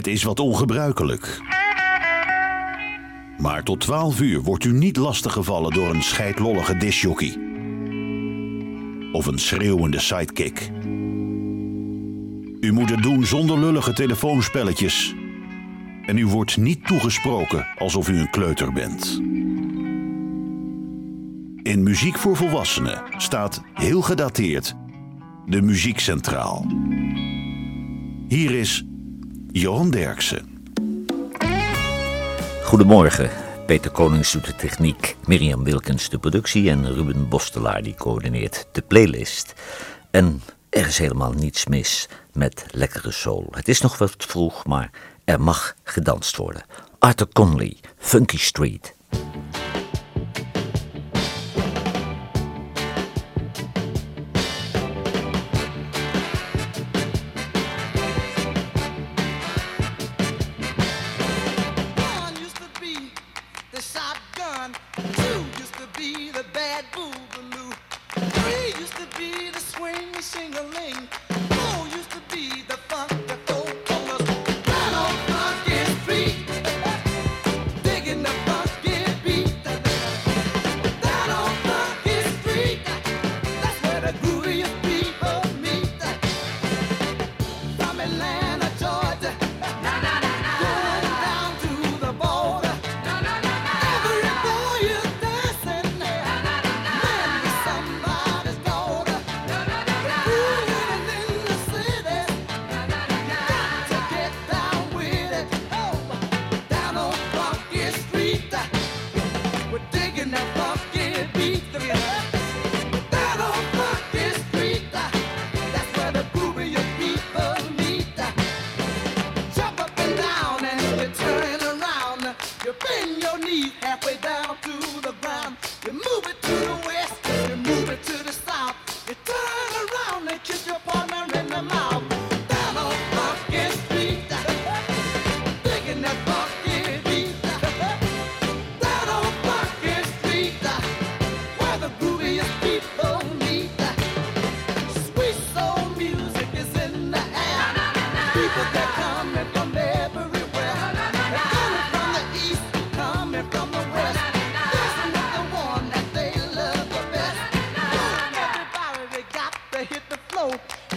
Het is wat ongebruikelijk. Maar tot 12 uur wordt u niet lastiggevallen door een scheidlollige disjockey. Of een schreeuwende sidekick. U moet het doen zonder lullige telefoonspelletjes. En u wordt niet toegesproken alsof u een kleuter bent. In Muziek voor Volwassenen staat heel gedateerd de muziek centraal. Hier is Johan Derksen. Goedemorgen. Peter Konings doet de techniek, Mirjam Wilkens de productie en Ruben Bostelaar die coördineert de playlist. En er is helemaal niets mis met lekkere soul. Het is nog wat vroeg, maar er mag gedanst worden. Arthur Conley, Funky Street.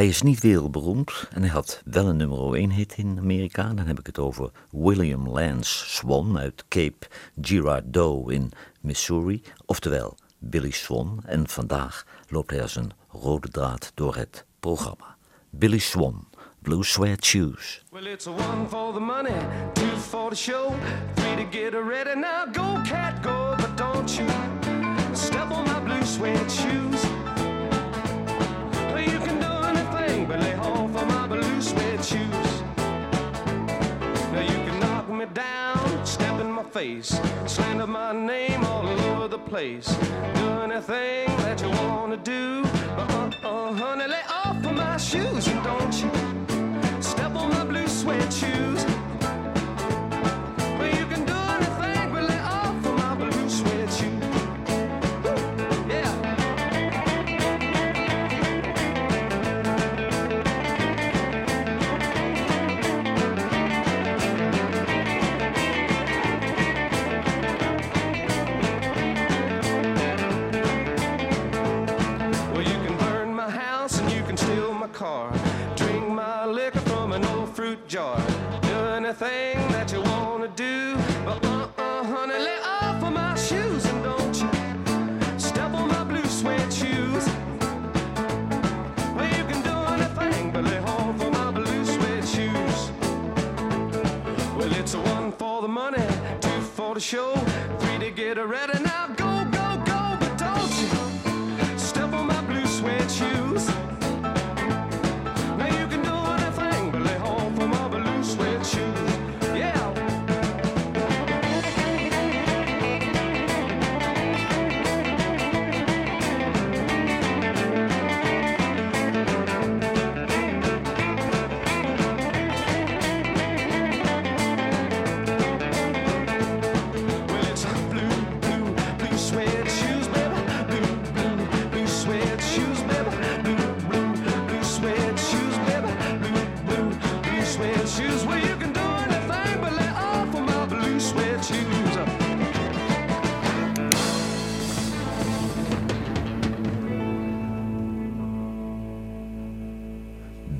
Hij is niet wereldberoemd en hij had wel een nummer 1 hit in Amerika. Dan heb ik het over William Lance Swan uit Cape Girardeau in Missouri, oftewel Billy Swan. En vandaag loopt hij als een rode draad door het programma. Billy Swan. Blue Sweat Shoes. Well, it's one for the money, two for the show, three to get. Now go, cat, go, but don't you step on my blue shoes. But lay off of my blue suede shoes. Now you can knock me down, step in my face, slander my name all over the place. Do anything that you wanna do, but uh, uh, honey, lay off of my shoes and don't you step on my blue suede shoes.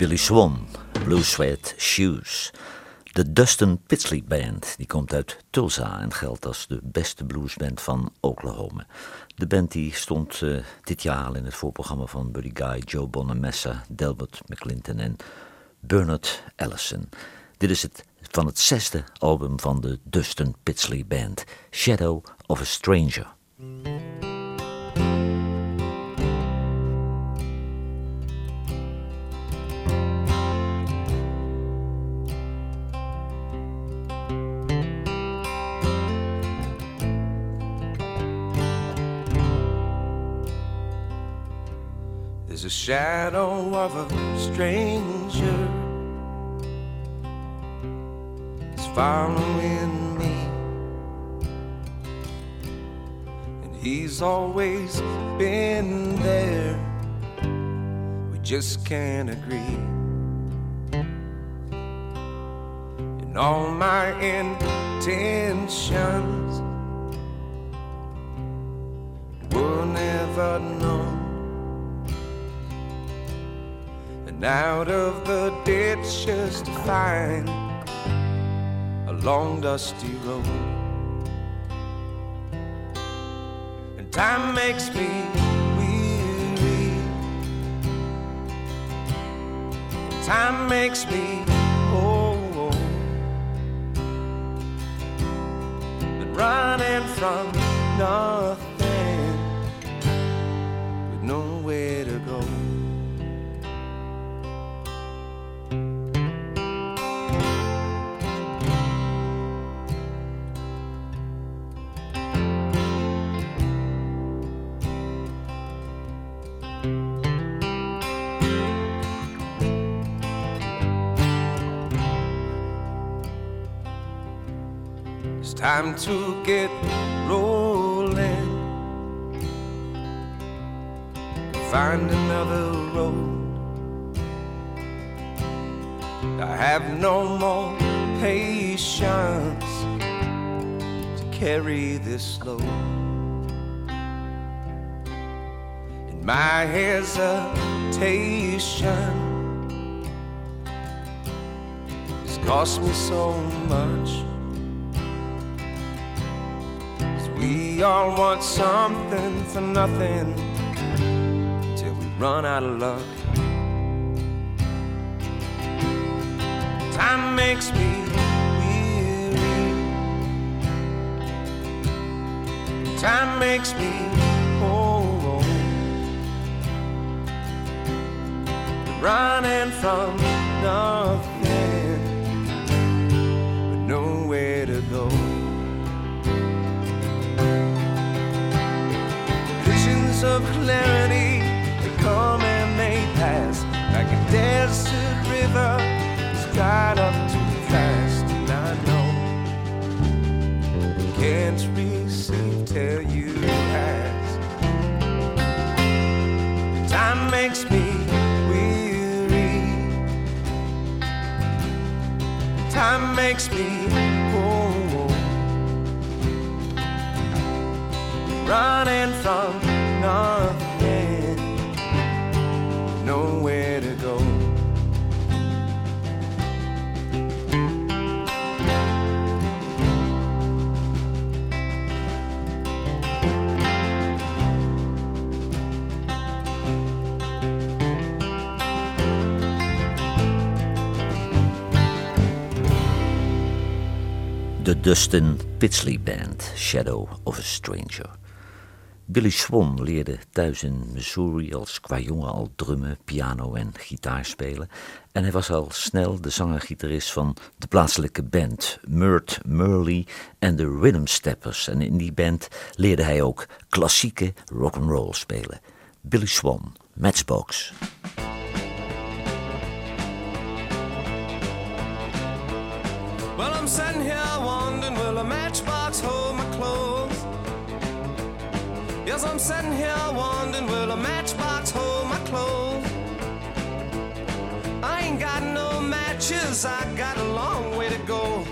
Billy Swan, Blue Sweat Shoes. De Dustin Pitsley Band, die komt uit Tulsa en geldt als de beste bluesband van Oklahoma. De band die stond uh, dit jaar al in het voorprogramma van Buddy Guy, Joe Bonamessa, Delbert McClinton en Bernard Allison. Dit is het van het zesde album van de Dustin Pitsley Band, Shadow of a Stranger. Shadow of a stranger is following me. And he's always been there. We just can't agree. And all my intentions were never known and out of the ditch just to find a long dusty road. And time makes me weary. And time makes me oh, oh. old. But running from nothing time to get rolling. Find another road. I have no more patience to carry this load. And my hesitation, it's cost me so much. We all want something for nothing till we run out of luck. Time makes me weary. Time makes me old. Running from nothing, visions of clarity they come and they pass like a desert river it's dried up too fast and i know can't receive till you ask time makes me weary. Time makes me old running from De Dustin Pittsley Band, Shadow of a Stranger. Billy Swan leerde thuis in Missouri als qua jongen al drummen, piano en gitaar spelen. En hij was al snel de zanger-gitarist van de plaatselijke band Murt Murley en de Rhythm Steppers. En in die band leerde hij ook klassieke rock'n'roll spelen. Billy Swan, Matchbox. Well, I'm sitting here I'm sitting here wondering, will a matchbox hold my clothes? I ain't got no matches, I got a long way to go.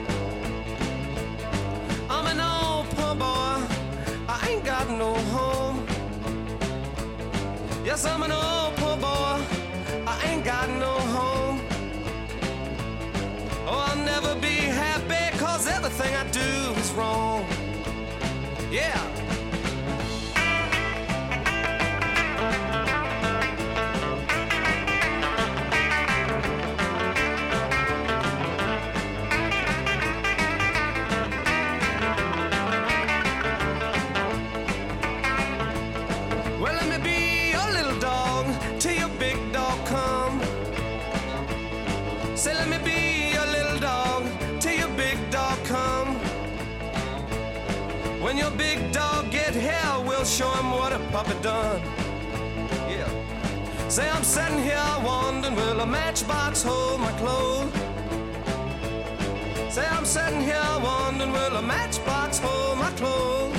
I'm an old poor boy, I ain't got no home. Yes, I'm an old done. Yeah. Say I'm sitting here wondering, will a matchbox hold my clothes? Say I'm sitting here wondering, will a matchbox hold my clothes?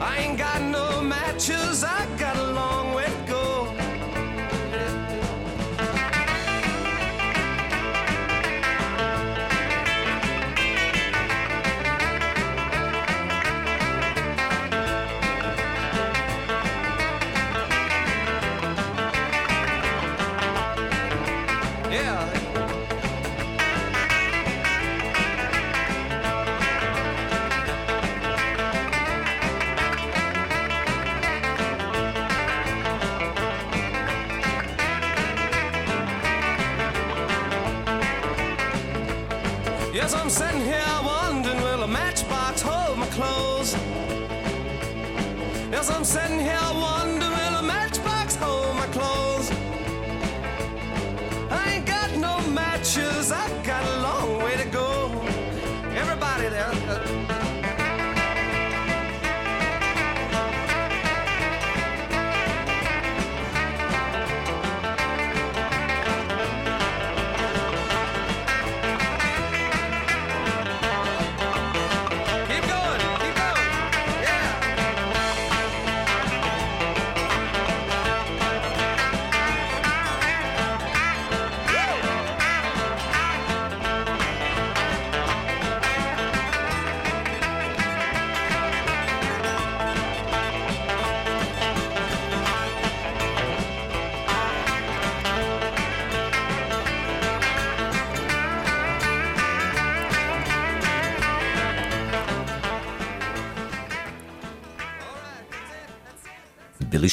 I ain't got no matches, I got a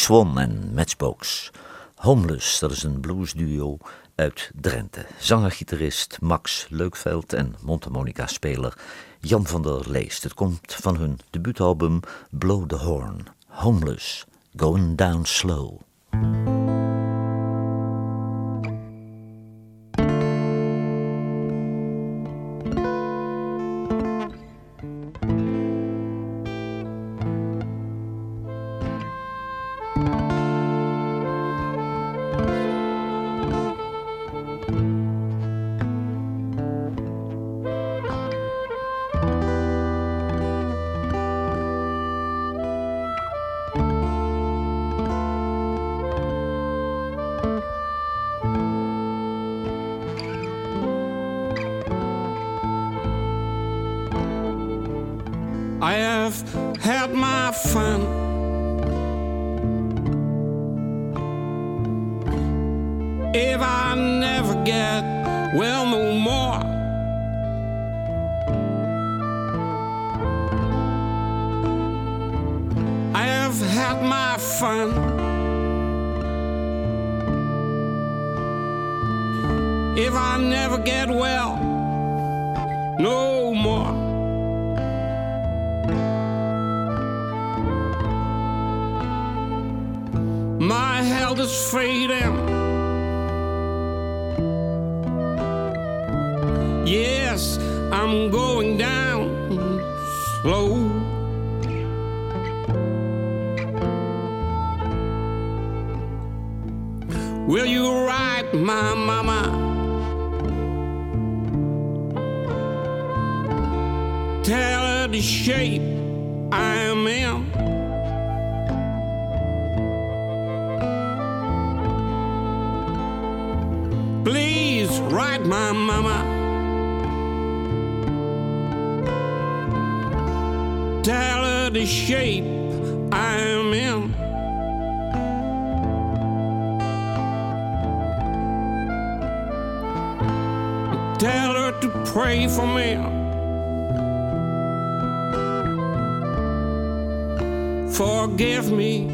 Swan en Matchbox. Homeless, dat is een bluesduo uit Drenthe. Zanger-gitarist Max Leukveld en mondharmonica-speler Jan van der Leest. Het komt van hun debuutalbum Blow the Horn. Homeless, Going Down Slow. I'm going down slow. Will you ride my mama? Tell her the shape I am in. Please write my mama. The shape I am in. Tell her to pray for me. Forgive me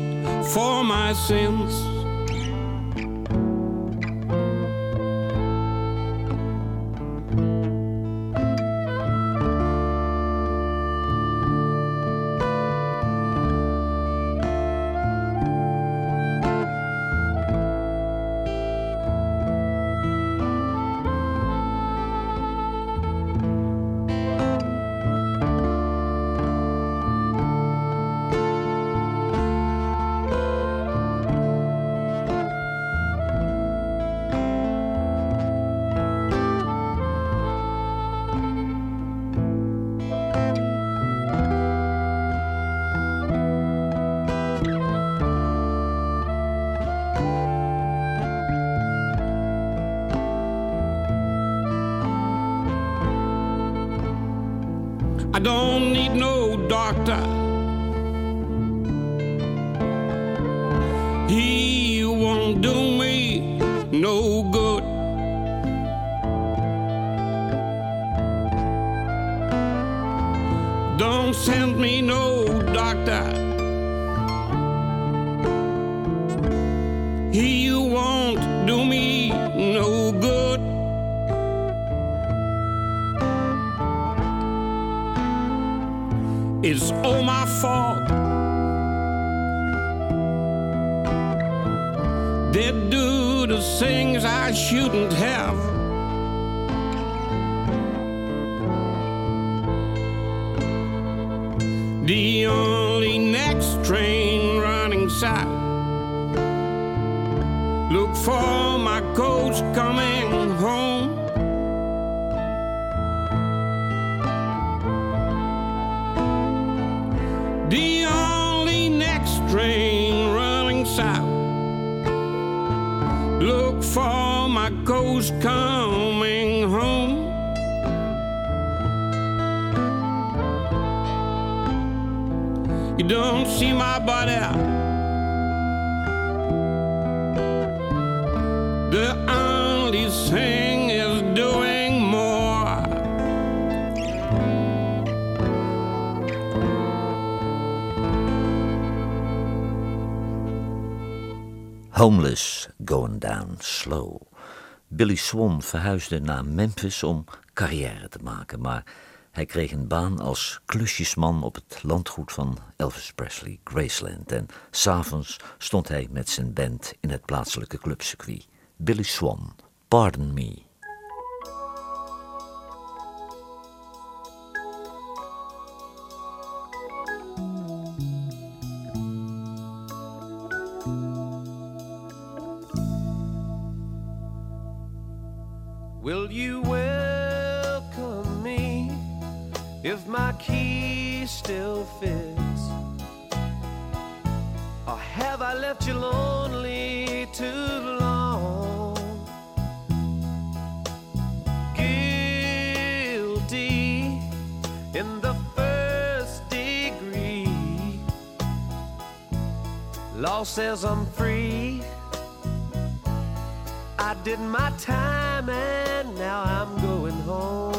for my sins. I don't need no doctor. For my coach coming home. You don't see my body. The Homeless Going Down Slow. Billy Swan verhuisde naar Memphis om carrière te maken, maar hij kreeg een baan als klusjesman op het landgoed van Elvis Presley, Graceland. En s'avonds stond hij met zijn band in het plaatselijke clubcircuit. Billy Swan, Pardon Me. My key still fits? Or have I left you lonely too long? Guilty in the first degree. Law says I'm free. I did my time and now I'm going home.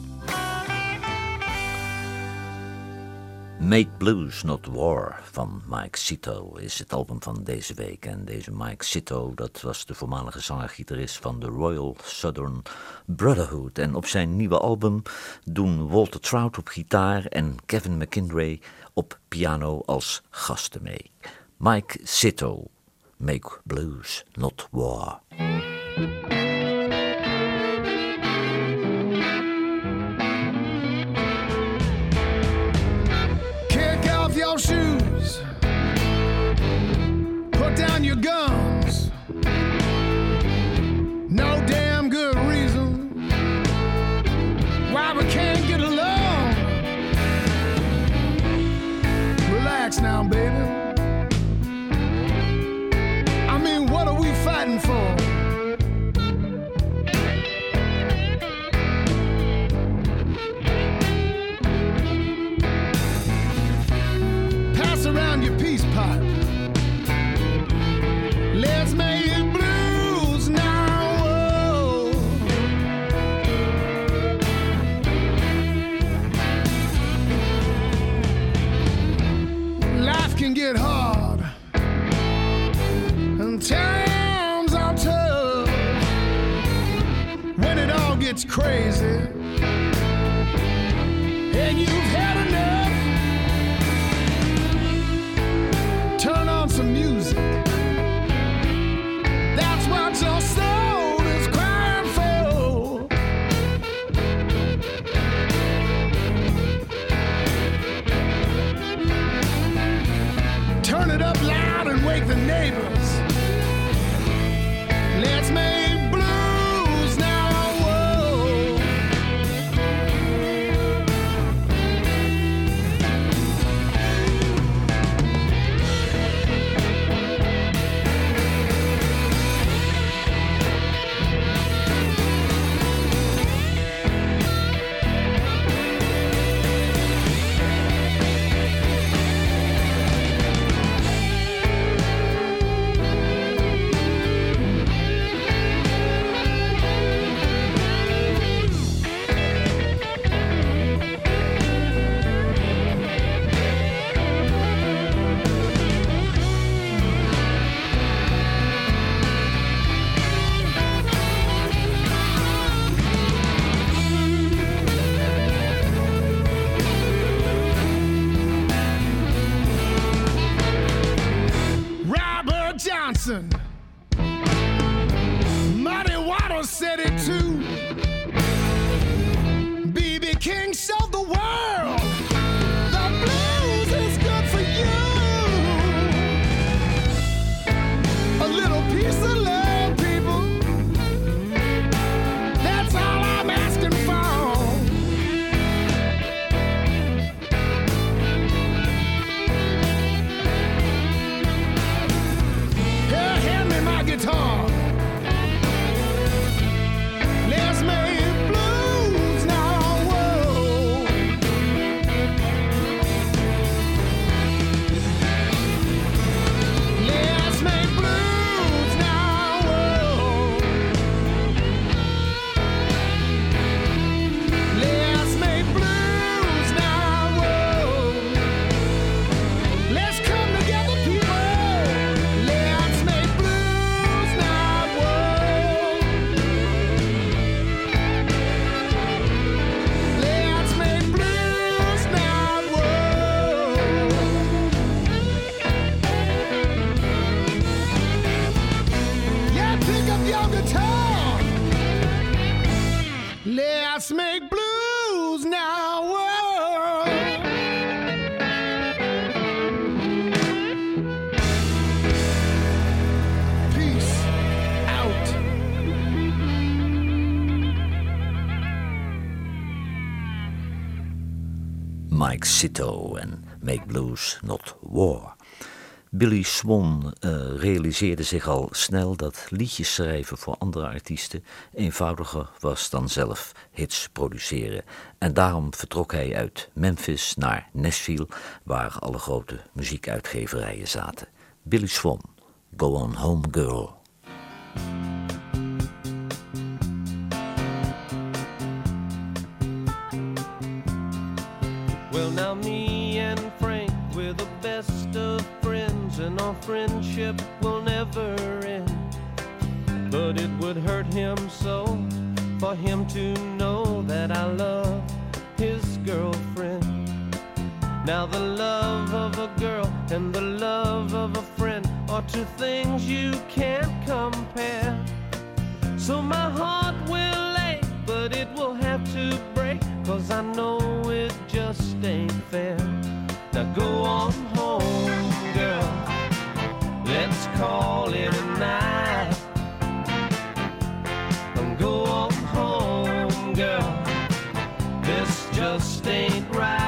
Make Blues Not War van Mike Sito is het album van deze week. En deze Mike Sito, dat was de voormalige zanger-gitarist van de Royal Southern Brotherhood. En op zijn nieuwe album doen Walter Trout op gitaar en Kevin McKindray op piano als gasten mee. Mike Sito, Make Blues Not War. down your gum. Exito en Make Blues Not War. Billy Swan eh, realiseerde zich al snel dat liedjes schrijven voor andere artiesten eenvoudiger was dan zelf hits produceren. En daarom vertrok hij uit Memphis naar Nashville, waar alle grote muziekuitgeverijen zaten. Billy Swan, Go On Home Girl. Friendship will never end. But it would hurt him so for him to know that I love his girlfriend. Now, the love of a girl and the love of a friend are two things you can't compare. So my heart will ache, but it will have to break, cause I know it just ain't fair. Now go on home. Let's call it a night. And go on home, girl. This just ain't right.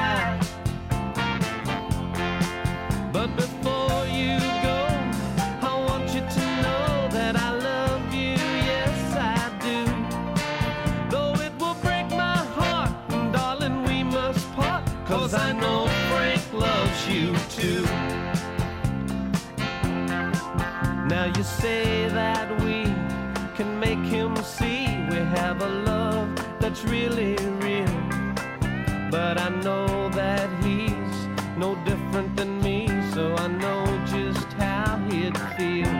You say that we can make him see we have a love that's really real. But I know that he's no different than me, so I know just how he'd feel.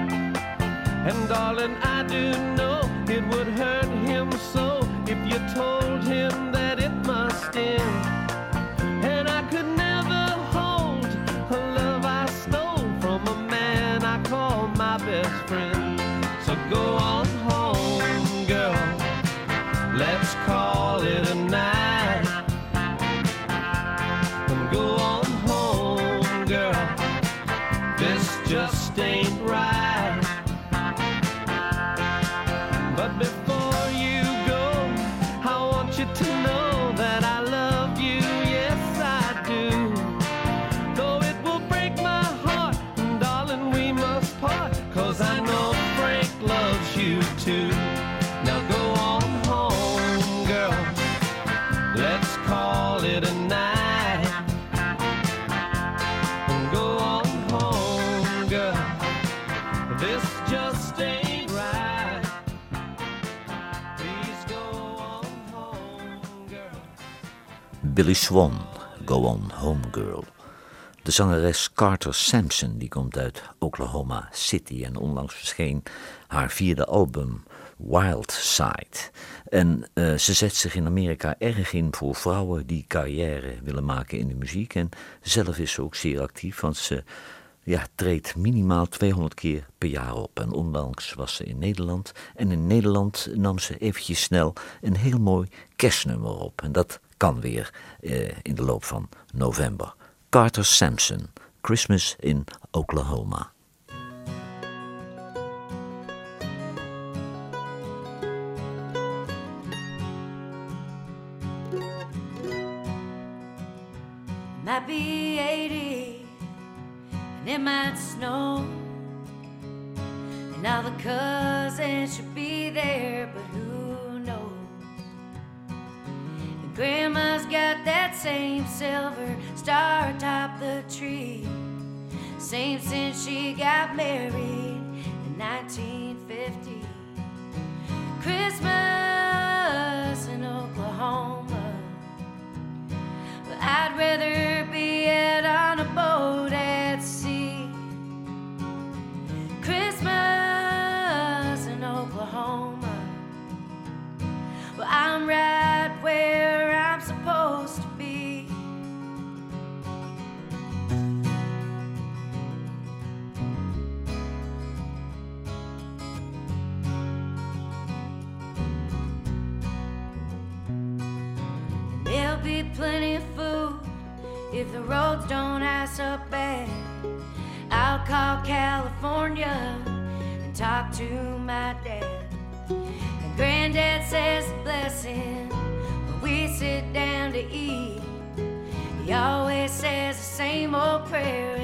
And darling, I do know it would hurt him so if you told him that it must end. Billy Swan, Go On Home Girl. De zangeres Carter Sampson die komt uit Oklahoma City en onlangs verscheen haar vierde album Wild Side. En eh, ze zet zich in Amerika erg in voor vrouwen die carrière willen maken in de muziek. En zelf is ze ook zeer actief, want ze ja, treedt minimaal 200 keer per jaar op. En onlangs was ze in Nederland. En in Nederland nam ze eventjes snel een heel mooi kerstnummer op. En dat kan weer eh, in de loop van november. Carter Sampson, Christmas in Oklahoma. Might be 80 and it might snow. And all the cousins should be there, but who Grandma's got that same silver star atop the tree. Same since she got married in 1950. Christmas in Oklahoma. But I'd rather be out on a boat at sea. Christmas in Oklahoma. Well, I'm right roads don't ice up bad. I'll call California and talk to my dad. And Granddad says a blessing when we sit down to eat. He always says the same old prayer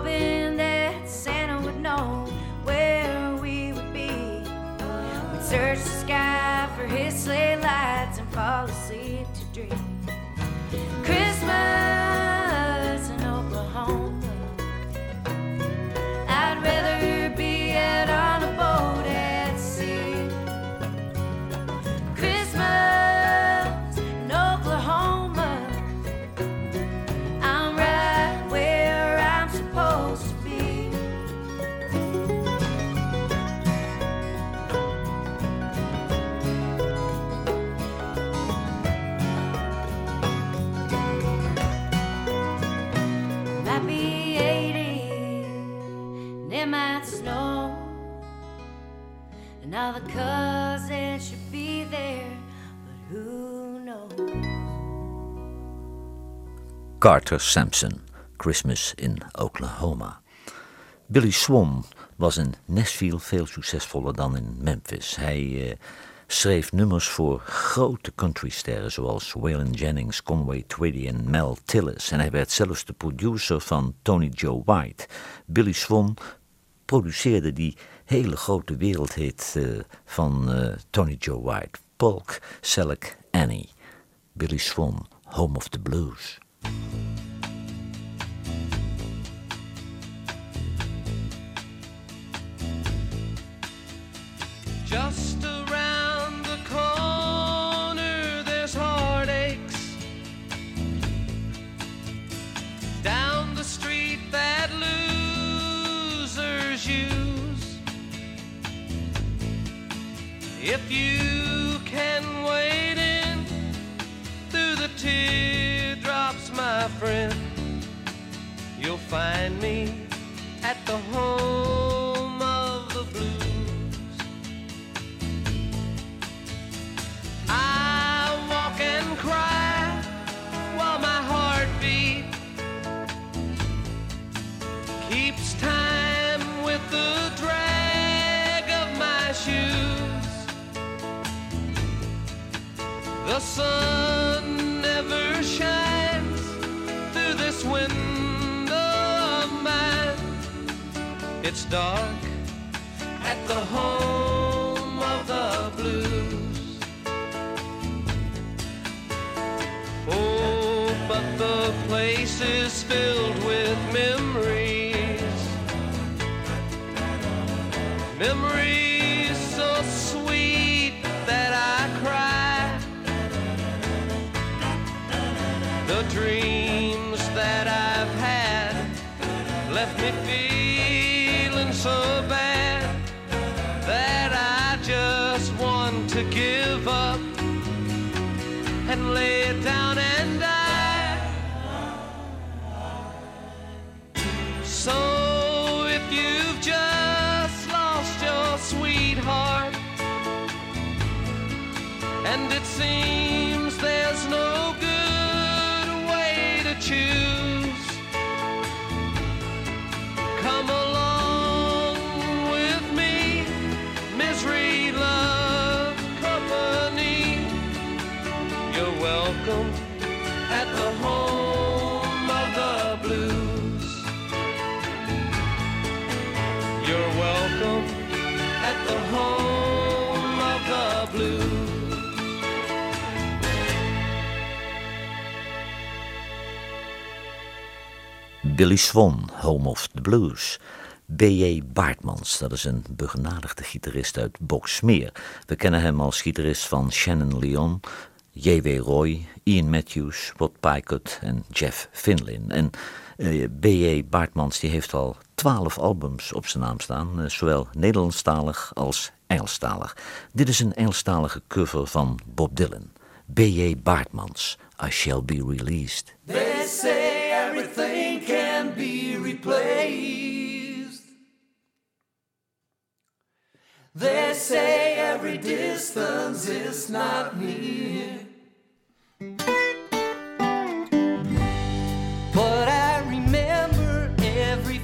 Hoping that Santa would know where we would be. We'd search the sky for his sleigh lights and fall asleep to dream. Carter Sampson, Christmas in Oklahoma. Billy Swan was in Nashville veel succesvoller dan in Memphis. Hij eh, schreef nummers voor grote countrysterren zoals Waylon Jennings, Conway Twitty en Mel Tillis. En hij werd zelfs de producer van Tony Joe White. Billy Swan produceerde die hele grote wereldhit eh, van eh, Tony Joe White. Polk, Selleck, Annie. Billy Swan, Home of the Blues. Just around the corner, there's heartaches. Down the street that losers use. If you friend, you'll find me at the home dark at the home of the blues. Oh, but the place is filled with memories. Memories Billy Swan, Home of the Blues. B.J. Baartmans, dat is een begenadigde gitarist uit Boksmeer. We kennen hem als gitarist van Shannon Leon, J.W. Roy, Ian Matthews, Rod Pykott en Jeff Finlin. En uh, B.J. Baartmans die heeft al twaalf albums op zijn naam staan, uh, zowel Nederlandstalig als Engelstalig. Dit is een Engelstalige cover van Bob Dylan. B.J. Baartmans, I Shall Be Released. Replaced. They say every distance is not near. But I remember every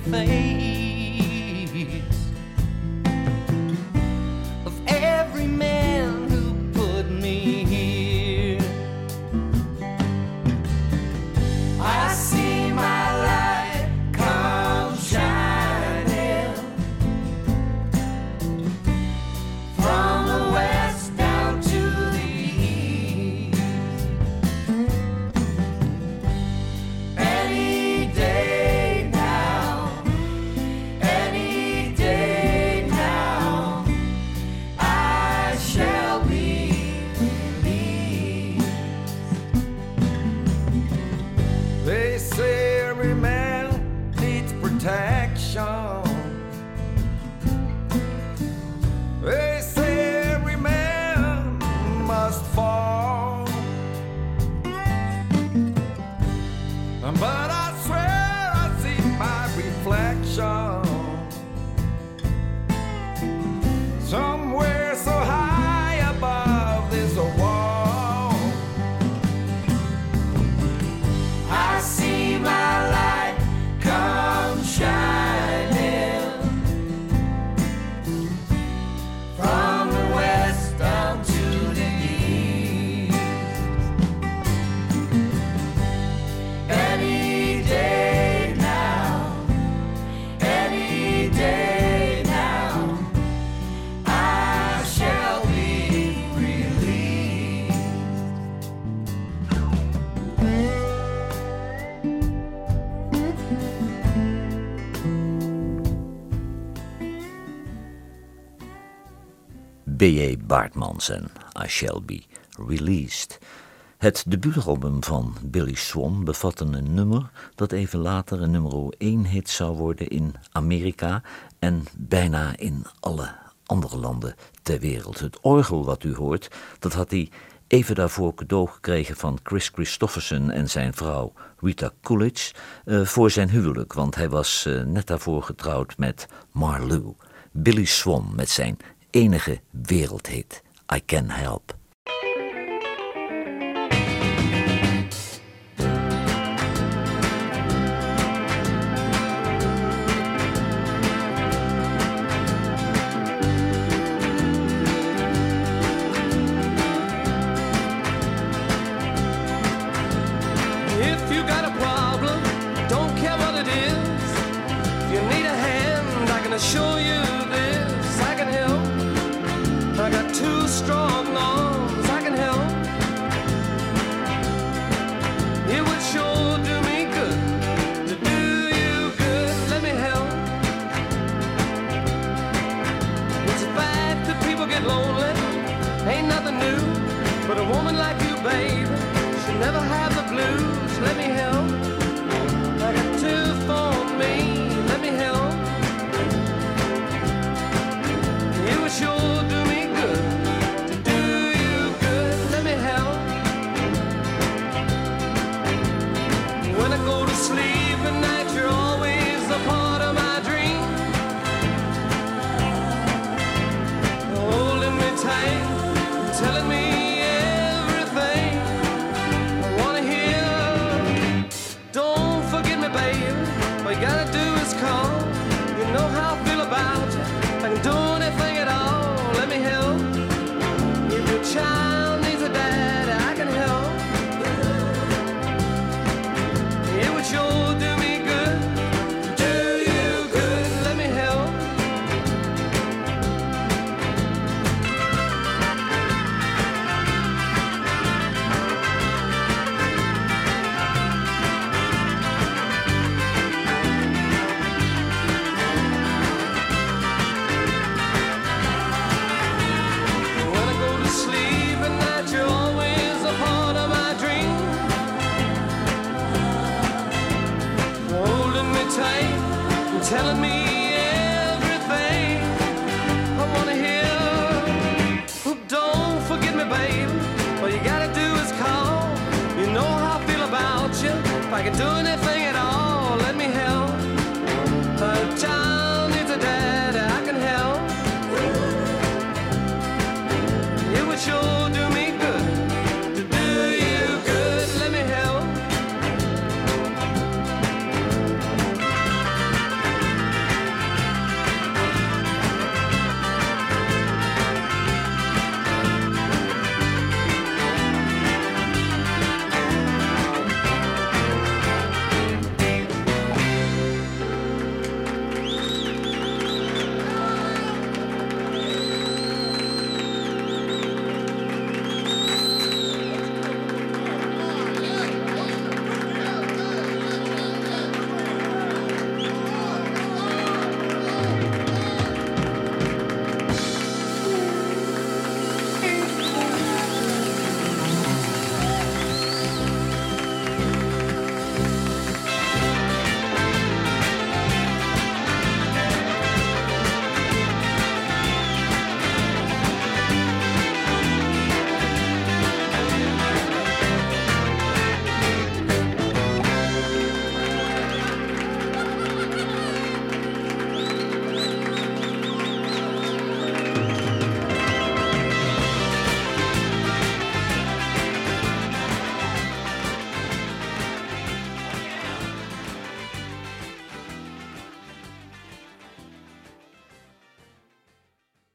Baartmans en I Shall Be Released. Het debuutalbum van Billy Swan bevatte een nummer dat even later een nummer 1 hit zou worden in Amerika en bijna in alle andere landen ter wereld. Het orgel wat u hoort, dat had hij even daarvoor cadeau gekregen van Chris Christofferson en zijn vrouw Rita Coolidge eh, voor zijn huwelijk, want hij was eh, net daarvoor getrouwd met Marlou. Billy Swan met zijn enige wereldhit I Can Help.